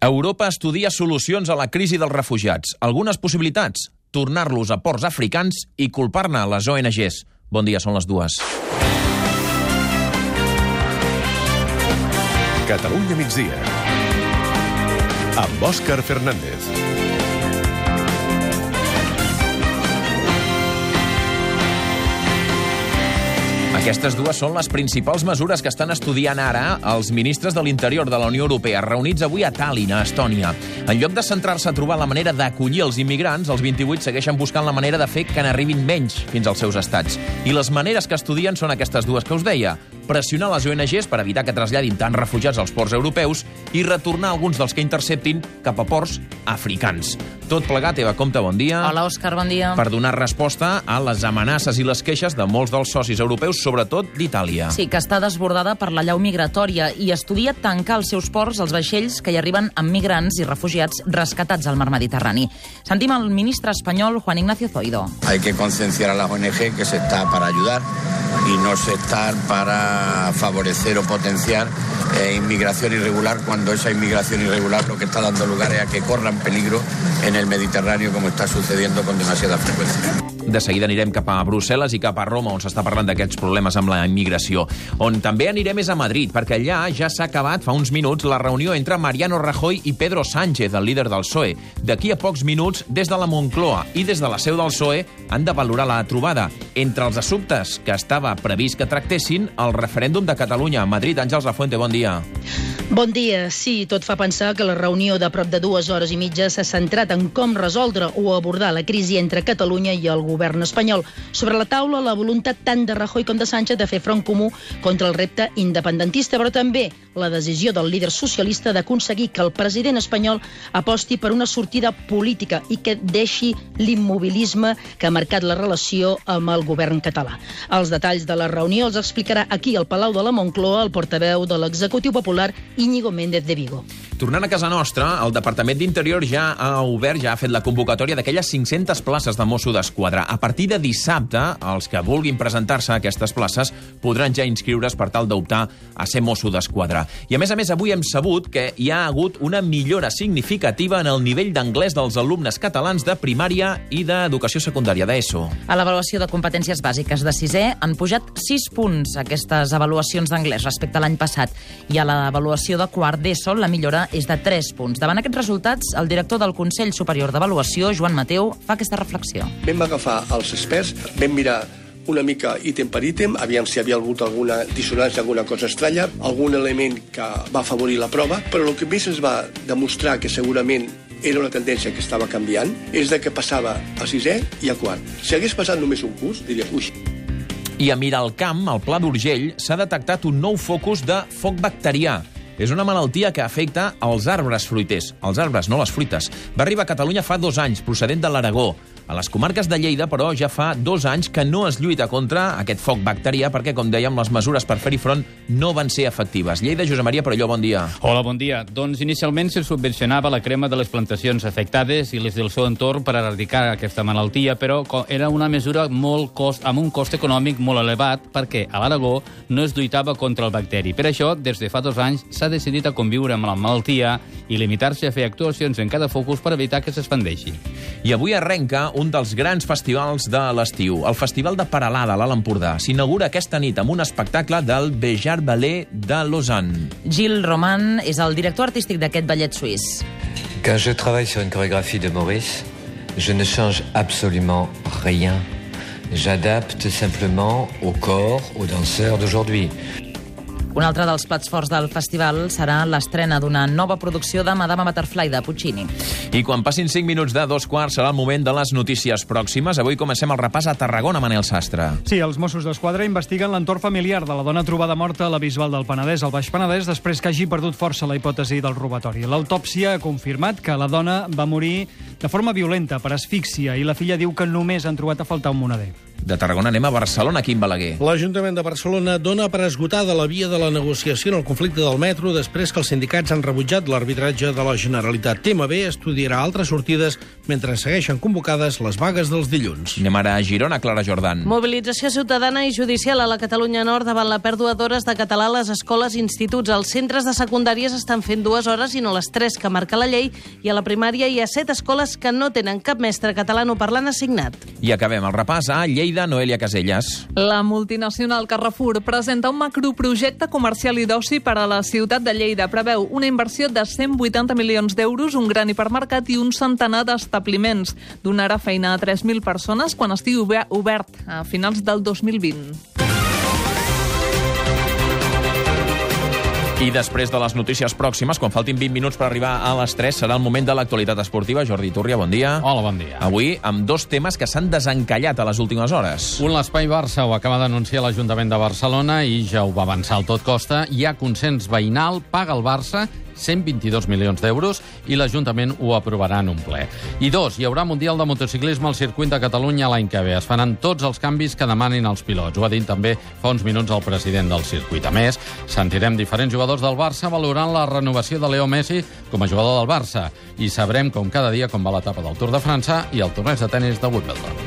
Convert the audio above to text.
Europa estudia solucions a la crisi dels refugiats. Algunes possibilitats, tornar-los a ports africans i culpar-ne les ONGs. Bon dia, són les dues. Catalunya migdia. Amb Òscar Fernández. Aquestes dues són les principals mesures que estan estudiant ara els ministres de l'Interior de la Unió Europea, reunits avui a Tallinn, a Estònia. En lloc de centrar-se a trobar la manera d'acollir els immigrants, els 28 segueixen buscant la manera de fer que n'arribin menys fins als seus estats. I les maneres que estudien són aquestes dues que us deia. Pressionar les ONGs per evitar que traslladin tants refugiats als ports europeus i retornar alguns dels que interceptin cap a ports africans. Tot plegat, Eva Comte, bon dia. Hola, Òscar, bon dia. Per donar resposta a les amenaces i les queixes de molts dels socis europeus, sobretot d'Itàlia. Sí, que està desbordada per la llau migratòria i estudia tancar els seus ports als vaixells que hi arriben amb migrants i refugiats rescatats al mar Mediterrani. Sentim el ministre espanyol Juan Ignacio Zoido. Hay que concienciar a las ONG que se está para ayudar y no se está para favorecer o potenciar eh, inmigración irregular cuando esa inmigración irregular lo que está dando lugar es a que corran peligro en el Mediterráneo como está sucediendo con demasiada frecuencia. De seguida anirem cap a Brussel·les i cap a Roma, on s'està parlant d'aquests problemes amb la immigració. On també anirem és a Madrid, perquè allà ja s'ha acabat fa uns minuts la reunió entre Mariano Rajoy i Pedro Sánchez, el líder del PSOE. D'aquí a pocs minuts, des de la Moncloa i des de la seu del PSOE, han de valorar la trobada. Entre els assumptes que estava previst que tractessin, el referèndum de Catalunya a Madrid. Àngels Lafuente, bon dia. día. Bon dia. Sí, tot fa pensar que la reunió de prop de dues hores i mitja s'ha centrat en com resoldre o abordar la crisi entre Catalunya i el govern espanyol. Sobre la taula, la voluntat tant de Rajoy com de Sánchez de fer front comú contra el repte independentista, però també la decisió del líder socialista d'aconseguir que el president espanyol aposti per una sortida política i que deixi l'immobilisme que ha marcat la relació amb el govern català. Els detalls de la reunió els explicarà aquí al Palau de la Moncloa el portaveu de l'executiu popular Íñigo Méndez de Vigo. Tornant a casa nostra, el Departament d'Interior ja ha obert, ja ha fet la convocatòria d'aquelles 500 places de Mosso d'Esquadra. A partir de dissabte, els que vulguin presentar-se a aquestes places podran ja inscriure's per tal d'optar a ser Mosso d'Esquadra. I a més a més, avui hem sabut que hi ha hagut una millora significativa en el nivell d'anglès dels alumnes catalans de primària i d'educació secundària, d'ESO. A l'avaluació de competències bàsiques de sisè han pujat 6 punts aquestes avaluacions d'anglès respecte a l'any passat. I a l'avaluació de quart d'ESO la millora és de 3 punts. Davant aquests resultats, el director del Consell Superior d'Avaluació, Joan Mateu, fa aquesta reflexió. Vam agafar els experts, vam mirar una mica ítem per ítem, aviam si havia hagut alguna dissonància, alguna cosa estranya, algun element que va afavorir la prova, però el que més ens va demostrar que segurament era una tendència que estava canviant, és de que passava a sisè i a quart. Si hagués passat només un curs, diries, ui, I a Miralcamp, al Pla d'Urgell, s'ha detectat un nou focus de foc bacterià. És una malaltia que afecta els arbres fruiters, els arbres, no les fruites. Va arribar a Catalunya fa dos anys, procedent de l'Aragó. A les comarques de Lleida, però, ja fa dos anys que no es lluita contra aquest foc bacterià perquè, com dèiem, les mesures per fer-hi front no van ser efectives. Lleida, Josep Maria Perelló, bon dia. Hola, bon dia. Doncs inicialment se subvencionava la crema de les plantacions afectades i les del seu entorn per erradicar aquesta malaltia, però era una mesura molt cost, amb un cost econòmic molt elevat perquè a l'Aragó no es lluitava contra el bacteri. Per això, des de fa dos anys, s'ha decidit a conviure amb la malaltia i limitar-se a fer actuacions en cada focus per evitar que s'expandeixi. I avui arrenca un dels grans festivals de l'estiu, el Festival de Paralada, a l'Alt Empordà. S'inaugura aquesta nit amb un espectacle del Bejar Ballet de Lausanne. Gilles Roman és el director artístic d'aquest ballet suís. Quand je travaille sur une chorégraphie de Maurice, je ne change absolument rien. J'adapte simplement au corps, aux danseurs d'aujourd'hui. Un altre dels plats forts del festival serà l'estrena d'una nova producció de Madame Butterfly de Puccini. I quan passin 5 minuts de dos quarts serà el moment de les notícies pròximes. Avui comencem el repàs a Tarragona, Manel Sastre. Sí, els Mossos d'Esquadra investiguen l'entorn familiar de la dona trobada morta a la Bisbal del Penedès, al Baix Penedès, després que hagi perdut força la hipòtesi del robatori. L'autòpsia ha confirmat que la dona va morir de forma violenta per asfíxia i la filla diu que només han trobat a faltar un moneder. De Tarragona anem a Barcelona, Quim Balaguer. L'Ajuntament de Barcelona dona per esgotada la via de la negociació en el conflicte del metro després que els sindicats han rebutjat l'arbitratge de la Generalitat. TMB estudiarà altres sortides mentre segueixen convocades les vagues dels dilluns. Anem ara a Girona, Clara Jordan. Mobilització ciutadana i judicial a la Catalunya Nord davant la pèrdua d'hores de català a les escoles i instituts. Els centres de secundàries estan fent dues hores i no les tres que marca la llei i a la primària hi ha set escoles que no tenen cap mestre catalano-parlant assignat. I acabem el repàs a Lleida, Noelia Casellas. La multinacional Carrefour presenta un macroprojecte comercial i d'oci per a la ciutat de Lleida. Preveu una inversió de 180 milions d'euros, un gran hipermercat i un centenar d'establiments. Donarà feina a 3.000 persones quan estigui obert a finals del 2020. I després de les notícies pròximes, quan faltin 20 minuts per arribar a les 3, serà el moment de l'actualitat esportiva. Jordi Túrria, bon dia. Hola, bon dia. Avui amb dos temes que s'han desencallat a les últimes hores. Un, l'Espai Barça ho acaba d'anunciar l'Ajuntament de Barcelona i ja ho va avançar al tot costa. Hi ha consens veïnal, paga el Barça 122 milions d'euros i l'Ajuntament ho aprovarà en un ple. I dos, hi haurà Mundial de Motociclisme al circuit de Catalunya l'any que ve. Es faran tots els canvis que demanin els pilots. Ho ha dit també fa uns minuts el president del circuit. A més, sentirem diferents jugadors del Barça valorant la renovació de Leo Messi com a jugador del Barça i sabrem com cada dia com va l'etapa del Tour de França i el torneig de tennis de Wimbledon.